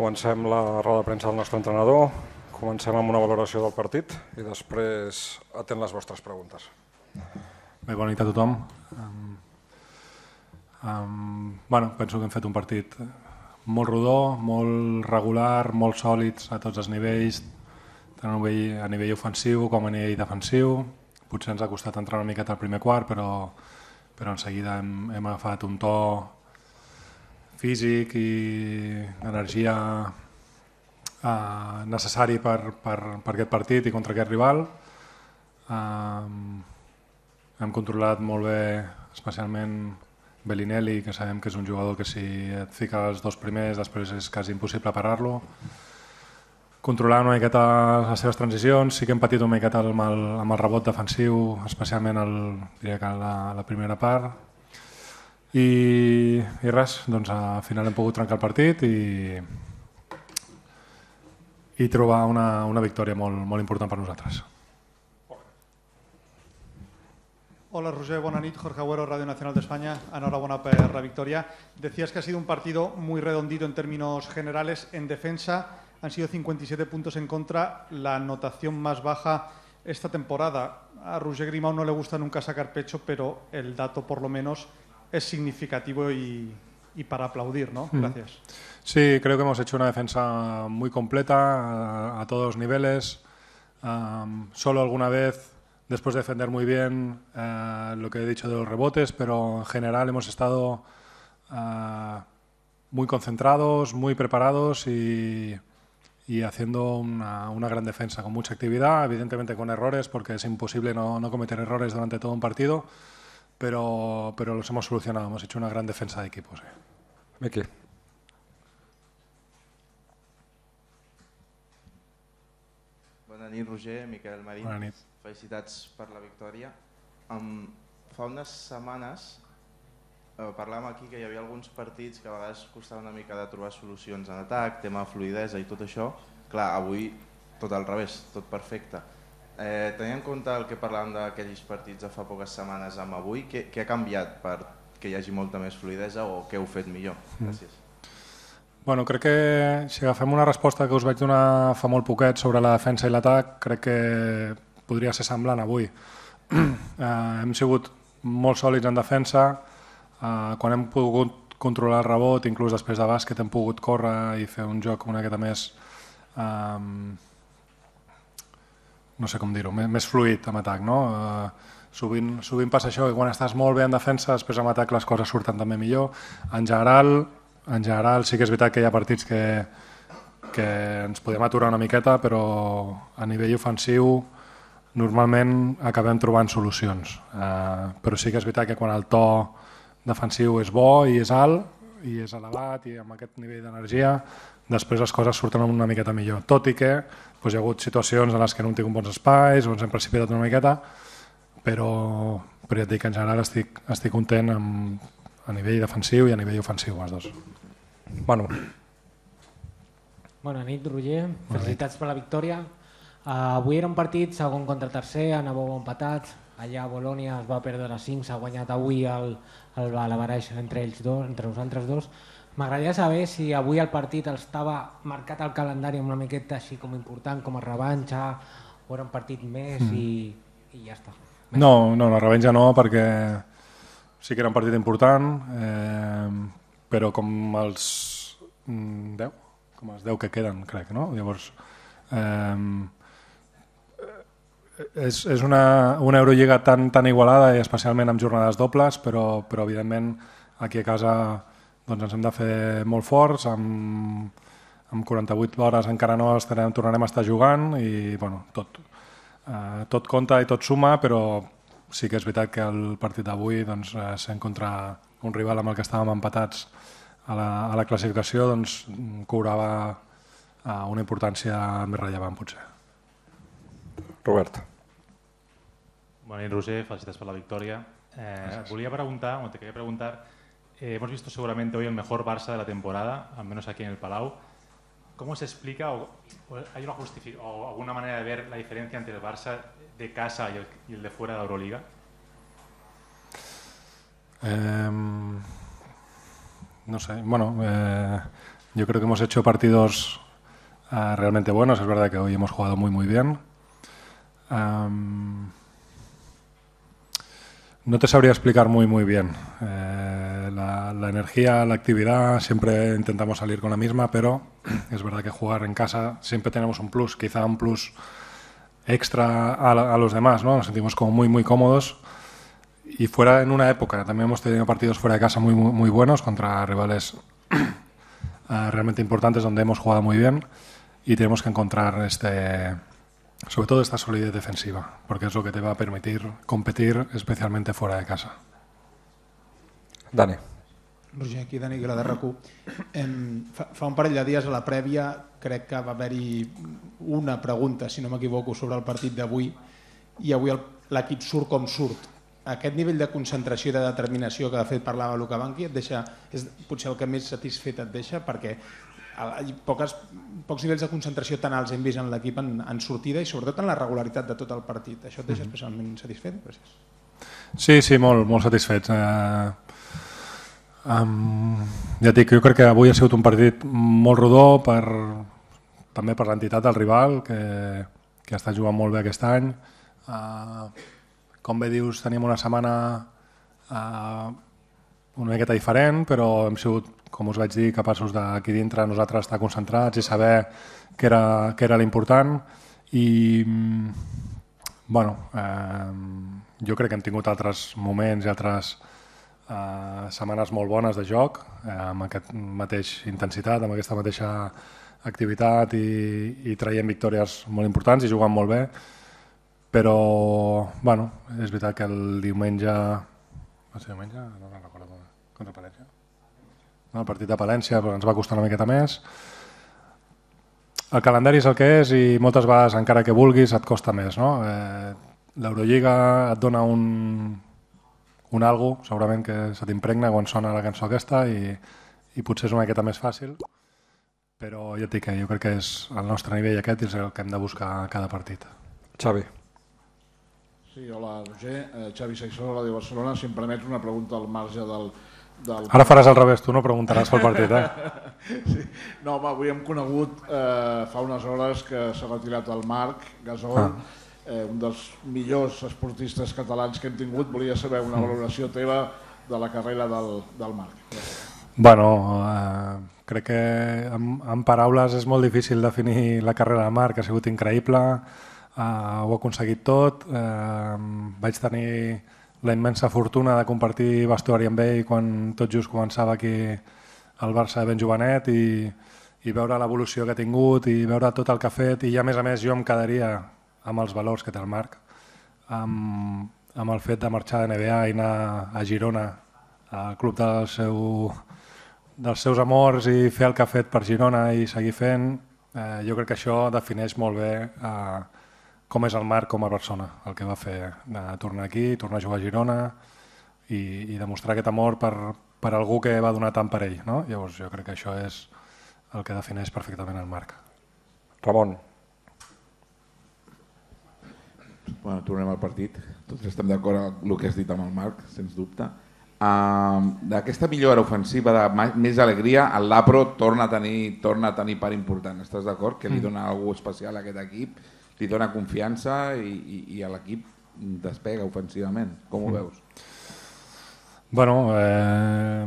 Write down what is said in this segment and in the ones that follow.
Comencem la roda de premsa del nostre entrenador, comencem amb una valoració del partit i després atent les vostres preguntes. Bé, bona nit a tothom. Um, um, bueno, penso que hem fet un partit molt rodó, molt regular, molt sòlids a tots els nivells, tant a nivell, a nivell ofensiu com a nivell defensiu. Potser ens ha costat entrar una miqueta al primer quart, però, però en seguida hem, hem agafat un to físic i energia eh, necessari per, per, per aquest partit i contra aquest rival. Eh, hem controlat molt bé, especialment Bellinelli, que sabem que és un jugador que si et fica els dos primers després és quasi impossible parar-lo. Controlar una miqueta les seves transicions, sí que hem patit una miqueta amb el, amb el rebot defensiu, especialment el, diria que la, la primera part, i, i res, doncs al final hem pogut trencar el partit i, i trobar una, una victòria molt, molt important per nosaltres. Hola Roger, buenas noches. Jorge Agüero, Radio Nacional de España. Enhorabuena por la victoria. Decías que ha sido un partido muy redondito en términos generales. En defensa han sido 57 puntos en contra, la anotación más baja esta temporada. A Roger Grimau no le gusta nunca sacar pecho, pero el dato por lo menos es significativo y, y para aplaudir, ¿no? Gracias. Sí, creo que hemos hecho una defensa muy completa a, a todos los niveles. Um, solo alguna vez, después de defender muy bien uh, lo que he dicho de los rebotes, pero en general hemos estado uh, muy concentrados, muy preparados y, y haciendo una, una, gran defensa con mucha actividad, evidentemente con errores, porque es imposible no, no cometer errores durante todo un partido pero, pero los hemos solucionado. Hemos hecho una gran defensa de equipo. Sí. Miqui. Bona nit, Roger, Miquel Marín. Bona nit. Felicitats per la victòria. Um, fa unes setmanes eh, parlàvem aquí que hi havia alguns partits que a vegades costava una mica de trobar solucions en atac, tema fluidesa i tot això. Clar, avui tot al revés, tot perfecte. Eh, tenint en compte el que parlàvem d'aquells partits de fa poques setmanes amb avui, què, què ha canviat per que hi hagi molta més fluidesa o què heu fet millor? Gràcies. Bueno, crec que si agafem una resposta que us vaig donar fa molt poquet sobre la defensa i l'atac, crec que podria ser semblant avui. eh, hem sigut molt sòlids en defensa, eh, quan hem pogut controlar el rebot, inclús després de bàsquet hem pogut córrer i fer un joc una miqueta més eh, no sé com dir-ho, més, fluid amb atac. No? Uh, sovint, sovint passa això, que quan estàs molt bé en defensa, després amb atac les coses surten també millor. En general, en general sí que és veritat que hi ha partits que, que ens podem aturar una miqueta, però a nivell ofensiu normalment acabem trobant solucions. Uh, però sí que és veritat que quan el to defensiu és bo i és alt, i és elevat i amb aquest nivell d'energia, després les coses surten una miqueta millor. Tot i que doncs, hi ha hagut situacions en les que no hem tingut bons espais o ens hem precipitat una miqueta, però, però ja et dic que en general estic, estic content amb, a nivell defensiu i a nivell ofensiu, els dos. Manu. Bona nit, Roger. Felicitats per la victòria. Uh, avui era un partit segon contra tercer, anàveu empatats. Allà a Bolònia es va perdre a 5, s'ha guanyat avui el, el, la baralla entre ells dos, entre nosaltres dos. M'agradaria saber si avui el partit estava marcat al calendari amb una miqueta així com important, com a revanxa, o era un partit més mm. i, i ja està. No, no, la revenja no, perquè sí que era un partit important, eh, però com els 10, com els 10 que queden, crec, no? Llavors, eh, és, és una, una Eurolliga tan, tan igualada i especialment amb jornades dobles, però, però evidentment aquí a casa doncs ens hem de fer molt forts, amb, amb 48 hores encara no estarem, tornarem a estar jugant i bueno, tot, eh, tot compta i tot suma, però sí que és veritat que el partit d'avui doncs, eh, sent contra un rival amb el que estàvem empatats a la, a la classificació doncs, cobrava eh, una importància més rellevant potser. Robert. Bona nit, Roger. Felicitats per la victòria. Eh, volia preguntar, o te quería preguntar, eh, hemos visto seguramente hoy el mejor Barça de la temporada, al menos aquí en el Palau. ¿Cómo se explica o, o hay una o alguna manera de ver la diferencia entre el Barça de casa y el, y el de fuera de la Euroliga? Eh, no sé, bueno, eh, yo creo que hemos hecho partidos uh, realmente buenos. Es verdad que hoy hemos jugado muy, muy bien. Um, no te sabría explicar muy, muy bien. Eh, la, energía, la actividad, siempre intentamos salir con la misma, pero es verdad que jugar en casa siempre tenemos un plus, quizá un plus extra a, los demás, ¿no? Nos sentimos como muy, muy cómodos. Y fuera en una época, también hemos tenido partidos fuera de casa muy, muy, buenos contra rivales uh, realmente importantes donde hemos jugado muy bien y tenemos que encontrar este, sobre todo esta solidez defensiva, porque es lo que te va a permitir competir especialmente fuera de casa. Dani. Roger, aquí Dani Gra de RAC1. Fa, fa un parell de dies a la prèvia crec que va haver-hi una pregunta, si no m'equivoco, sobre el partit d'avui i avui l'equip surt com surt. Aquest nivell de concentració i de determinació que de fet parlava Luca Banqui et deixa, és potser el que més satisfet et deixa perquè poques, pocs nivells de concentració tan alts hem vist en l'equip en, en sortida i sobretot en la regularitat de tot el partit. Això et deixa especialment satisfet? Gràcies. Sí, sí, molt, molt satisfet. Eh, um, ja dic, jo crec que avui ha sigut un partit molt rodó per, també per l'entitat del rival, que, que està jugant molt bé aquest any. Uh, com bé dius, tenim una setmana uh, una miqueta diferent, però hem sigut, com us vaig dir, capaços d'aquí dintre nosaltres estar concentrats i saber què era, què era l'important. I bueno, eh, jo crec que hem tingut altres moments i altres eh, setmanes molt bones de joc eh, amb aquest mateix intensitat, amb aquesta mateixa activitat i, i traient victòries molt importants i jugant molt bé però bueno, és veritat que el diumenge va ser diumenge? No me'n recordo contra Palència. No, el partit de Palència ens va costar una miqueta més. El calendari és el que és i moltes vegades, encara que vulguis, et costa més. No? Eh, L'Eurolliga et dona un, un algo, segurament que se t'impregna quan sona la cançó aquesta i, i potser és una miqueta més fàcil, però ja et dic que jo crec que és el nostre nivell aquest és el que hem de buscar cada partit. Xavi. Sí, hola, Roger. Eh, Xavi Saixó, Ràdio Barcelona. Si em permets una pregunta al marge del, del... Ara faràs al revés, tu no preguntaràs pel partit, eh? sí. No, home, avui hem conegut eh, fa unes hores que s'ha retirat el Marc Gasol, ah. eh, un dels millors esportistes catalans que hem tingut. Volia saber una valoració teva de la carrera del, del Marc. Bueno, eh, crec que amb, amb paraules és molt difícil definir la carrera del Marc, ha sigut increïble, eh, ho ha aconseguit tot, eh, vaig tenir la immensa fortuna de compartir vestuari amb ell quan tot just començava aquí el Barça ben jovenet i, i veure l'evolució que ha tingut i veure tot el que ha fet. I a més a més jo em quedaria amb els valors que té el Marc amb, amb el fet de marxar de NBA i anar a Girona al club del seu, dels seus amors i fer el que ha fet per Girona i seguir fent. Eh, jo crec que això defineix molt bé eh, com és el Marc com a persona, el que va fer de tornar aquí, tornar a jugar a Girona i, i demostrar aquest amor per, per algú que va donar tant per ell. No? Llavors jo crec que això és el que defineix perfectament el Marc. Ramon. Bueno, tornem al partit. Tots estem d'acord amb el que has dit amb el Marc, sens dubte. Uh, D'aquesta millora ofensiva de més alegria, el Lapro torna a tenir, torna a tenir part important. Estàs d'acord? Que li mm. dona alguna especial a aquest equip, li dona confiança i, i, i a l'equip despega ofensivament. Com ho mm. veus? Bueno, eh,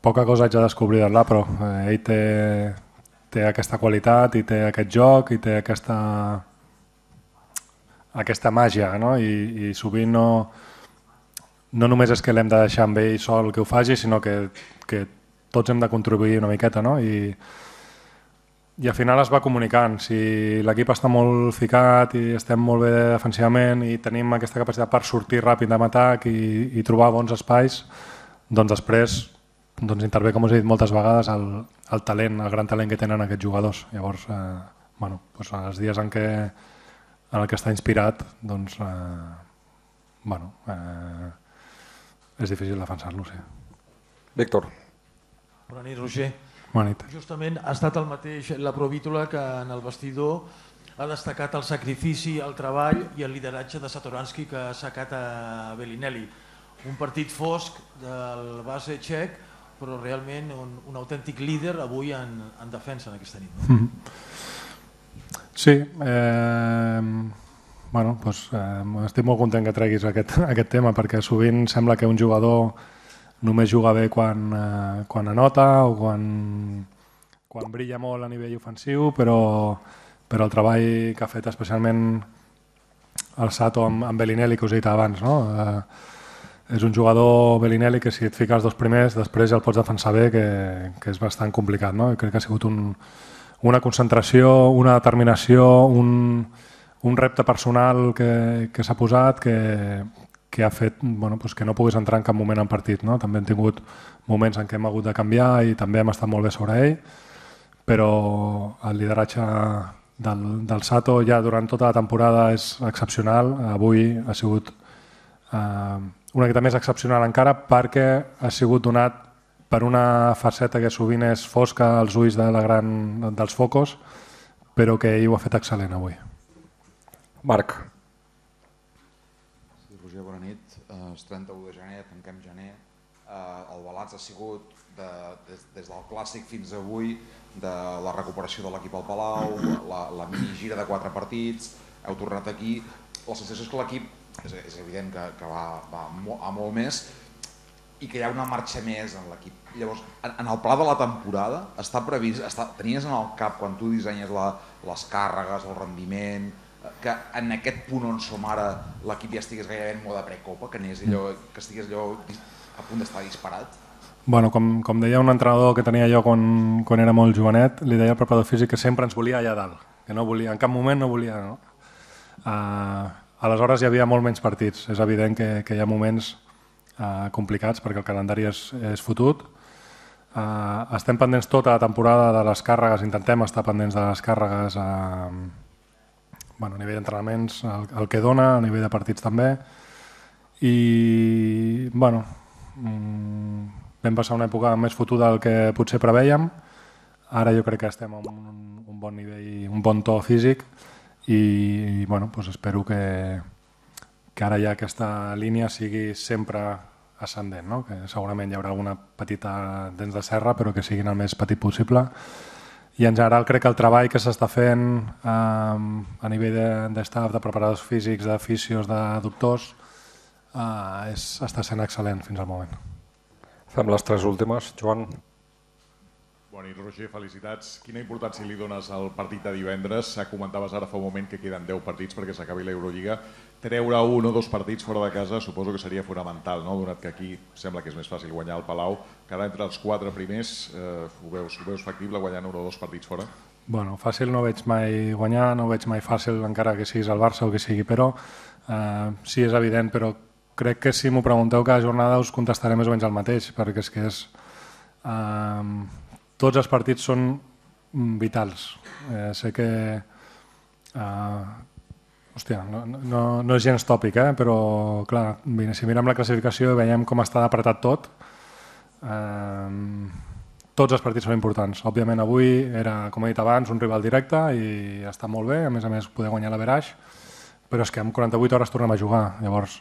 poca cosa haig de descobrir del Lapro. Eh, ell té, té aquesta qualitat i té aquest joc i té aquesta, aquesta màgia, no? I, i sovint no, no només és que l'hem de deixar amb ell sol que ho faci, sinó que, que tots hem de contribuir una miqueta, no? I, i al final es va comunicant. Si l'equip està molt ficat i estem molt bé defensivament i tenim aquesta capacitat per sortir ràpid de atac i, i trobar bons espais, doncs després doncs intervé, com us he dit moltes vegades, el, el talent, el gran talent que tenen aquests jugadors. Llavors, eh, bueno, doncs els dies en què en el que està inspirat, doncs, eh, bueno, eh, és difícil defensar-lo, sí. Víctor. Bona nit, Roger. Bona nit. Justament ha estat el mateix la Provítola que en el vestidor ha destacat el sacrifici, el treball i el lideratge de Satoransky que ha sacat a Bellinelli. Un partit fosc del base txec, però realment un, un autèntic líder avui en, en defensa en aquesta nit. No? Mm -hmm. Sí, eh, bueno, doncs, eh, estic molt content que treguis aquest, aquest tema perquè sovint sembla que un jugador només juga bé quan, eh, quan anota o quan, quan brilla molt a nivell ofensiu, però, però el treball que ha fet especialment el Sato amb, amb Bellinelli, que us he dit abans, no? eh, és un jugador Bellinelli que si et fiques els dos primers després ja el pots defensar bé, que, que és bastant complicat. No? Crec que ha sigut un, una concentració, una determinació, un, un repte personal que, que s'ha posat que, que ha fet bueno, pues que no puguis entrar en cap moment en partit. No? També hem tingut moments en què hem hagut de canviar i també hem estat molt bé sobre ell, però el lideratge del, del Sato ja durant tota la temporada és excepcional. Avui ha sigut eh, una mica més excepcional encara perquè ha sigut donat per una faceta que sovint és fosca als ulls de la gran, dels focos, però que ell ho ha fet excel·lent avui. Marc. Sí, Roger, Uh, és 31 de gener, tanquem gener. Uh, el balanç ha sigut de, des, des del clàssic fins avui de la recuperació de l'equip al Palau, la, la mini gira de quatre partits, heu tornat aquí. La sensació és que l'equip és, és evident que, que va, va a molt més i que hi ha una marxa més en l'equip. Llavors, en, en el pla de la temporada, està previst, està, tenies en el cap quan tu dissenyes la, les càrregues, el rendiment, que en aquest punt on som ara l'equip ja estigués gairebé en mode precopa, que, allò, que estigués allò a punt d'estar disparat? Bueno, com, com deia un entrenador que tenia jo quan, quan era molt jovenet, li deia al preparador físic que sempre ens volia allà dalt, que no volia, en cap moment no volia... No? Uh, Aleshores hi havia molt menys partits. És evident que, que hi ha moments eh, complicats perquè el calendari és, és fotut. Eh, estem pendents tota la temporada de les càrregues, intentem estar pendents de les càrregues eh, bueno, a nivell d'entrenaments, el, el que dona, a nivell de partits també. I, bueno, mm, vam passar una època més fotuda del que potser preveiem. Ara jo crec que estem en un, un bon nivell, un bon to físic i, i bueno, pues espero que, que ara ja aquesta línia sigui sempre ascendent, no? que segurament hi haurà alguna petita dents de serra però que siguin el més petit possible i en general crec que el treball que s'està fent eh, a nivell d'estaf, de, de preparadors físics, de fisios, de doctors eh, és, està sent excel·lent fins al moment. Fem les tres últimes. Joan. Bona nit, Roger, felicitats. Quina importància li dones al partit de divendres? Comentaves ara fa un moment que queden 10 partits perquè s'acabi l'Eurolliga. Treure un o dos partits fora de casa suposo que seria fonamental, no? donat que aquí sembla que és més fàcil guanyar el Palau. Quedar entre els quatre primers, eh, ho, veus, ho veus factible guanyant un o dos partits fora? Bueno, fàcil no veig mai guanyar, no veig mai fàcil encara que siguis el Barça o que sigui, però eh, sí és evident, però crec que si m'ho pregunteu cada jornada us contestaré més o menys el mateix, perquè és que és... Eh, tots els partits són mm, vitals. Eh, sé que... Eh, hòstia, no, no, no és gens tòpic, eh? però clar, si mirem la classificació i veiem com està apretat tot, eh, tots els partits són importants. Òbviament avui era, com he dit abans, un rival directe i està molt bé, a més a més poder guanyar la Veraix, però és que en 48 hores tornem a jugar. Llavors,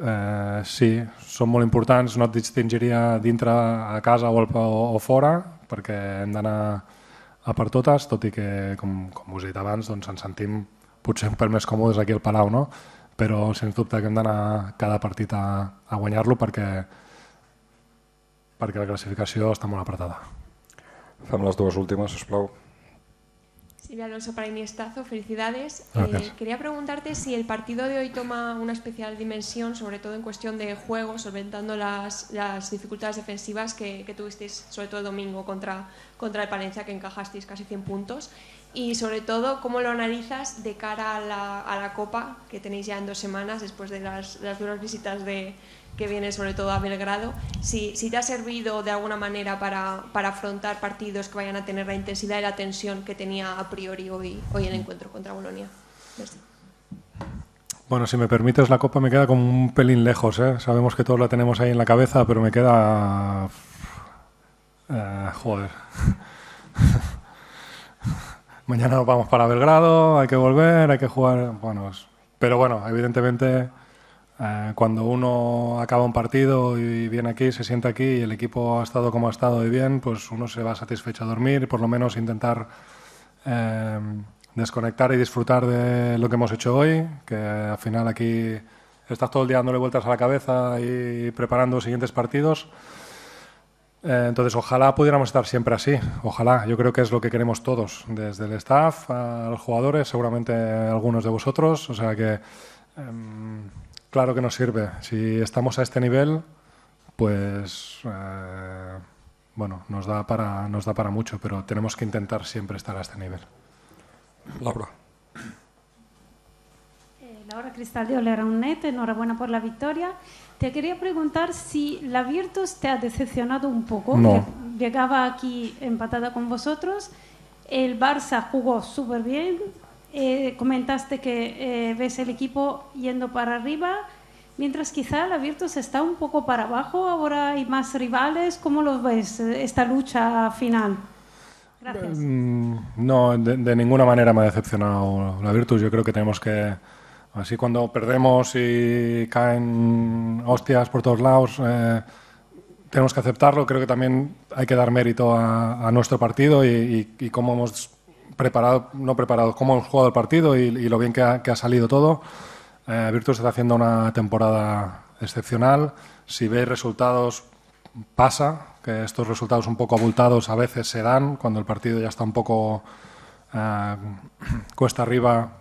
eh, sí, són molt importants, no et distingiria dintre a casa o, o, o fora, perquè hem d'anar a per totes, tot i que, com, com us he dit abans, doncs ens sentim potser un més còmodes aquí al Palau, no? però sens dubte que hem d'anar cada partit a, a guanyar-lo perquè, perquè la classificació està molt apretada. Fem les dues últimes, sisplau. Silvia Alonso para Iniestazo, felicidades. Eh, quería preguntarte si el partido de hoy toma una especial dimensión, sobre todo en cuestión de juego, solventando las, las dificultades defensivas que, que, tuvisteis, sobre todo el domingo, contra, contra el Palencia, que encajasteis casi 100 puntos. Y sobre todo, ¿cómo lo analizas de cara a la, a la Copa, que tenéis ya en dos semanas, después de las, las duras visitas de, que viene sobre todo a Belgrado, si, si te ha servido de alguna manera para, para, afrontar partidos que vayan a tener la intensidad y la tensión que tenía a priori hoy, hoy el encuentro contra Bolonia. Merci. Bueno, si me permites, la Copa me queda como un pelín lejos. ¿eh? Sabemos que todos la tenemos ahí en la cabeza, pero me queda... Eh, joder. Mañana vamos para Belgrado, hay que volver, hay que jugar... Bueno, pero bueno, evidentemente Eh, cuando uno acaba un partido y viene aquí, se sienta aquí y el equipo ha estado como ha estado y bien, pues uno se va satisfecho a dormir y por lo menos intentar eh, desconectar y disfrutar de lo que hemos hecho hoy, que al final aquí estás todo el día dándole vueltas a la cabeza y preparando siguientes partidos. Eh, entonces, ojalá pudiéramos estar siempre así. Ojalá. Yo creo que es lo que queremos todos, desde el staff a los jugadores, seguramente algunos de vosotros. O sea que, em, claro que nos sirve. Si estamos a este nivel, pues, eh, bueno, nos da, para, nos da para mucho, pero tenemos que intentar siempre estar a este nivel. Laura. Eh, Laura Cristal de Olera.net, enhorabuena por la victoria. Te quería preguntar si la Virtus te ha decepcionado un poco. No. Llegaba aquí empatada con vosotros. El Barça jugó súper bien. Eh, comentaste que eh, ves el equipo yendo para arriba, mientras quizá la Virtus está un poco para abajo. Ahora hay más rivales. ¿Cómo lo ves eh, esta lucha final? Gracias. Mm, No, de, de ninguna manera me ha decepcionado la Virtus. Yo creo que tenemos que, así cuando perdemos y caen hostias por todos lados, eh, tenemos que aceptarlo. Creo que también hay que dar mérito a, a nuestro partido y, y- y cómo hemos preparado, no preparado, cómo hemos jugado el partido y, lo bien que ha, salido todo. Eh, Virtus está haciendo una temporada excepcional. Si veis resultados, pasa que estos resultados un poco abultados a veces se dan cuando el partido ya está un poco eh, cuesta arriba.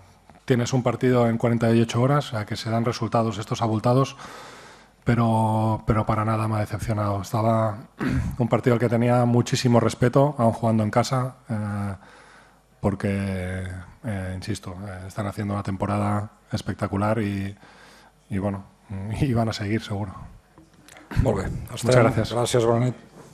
Tienes un partido en 48 horas, sea que se dan resultados estos abultados, pero, pero para nada me ha decepcionado. Estaba un partido al que tenía muchísimo respeto, aún jugando en casa, eh, porque, eh, insisto, eh, están haciendo una temporada espectacular y, y bueno, y van a seguir seguro. Molt bé. Muchas gracias. Gràcies, bona nit.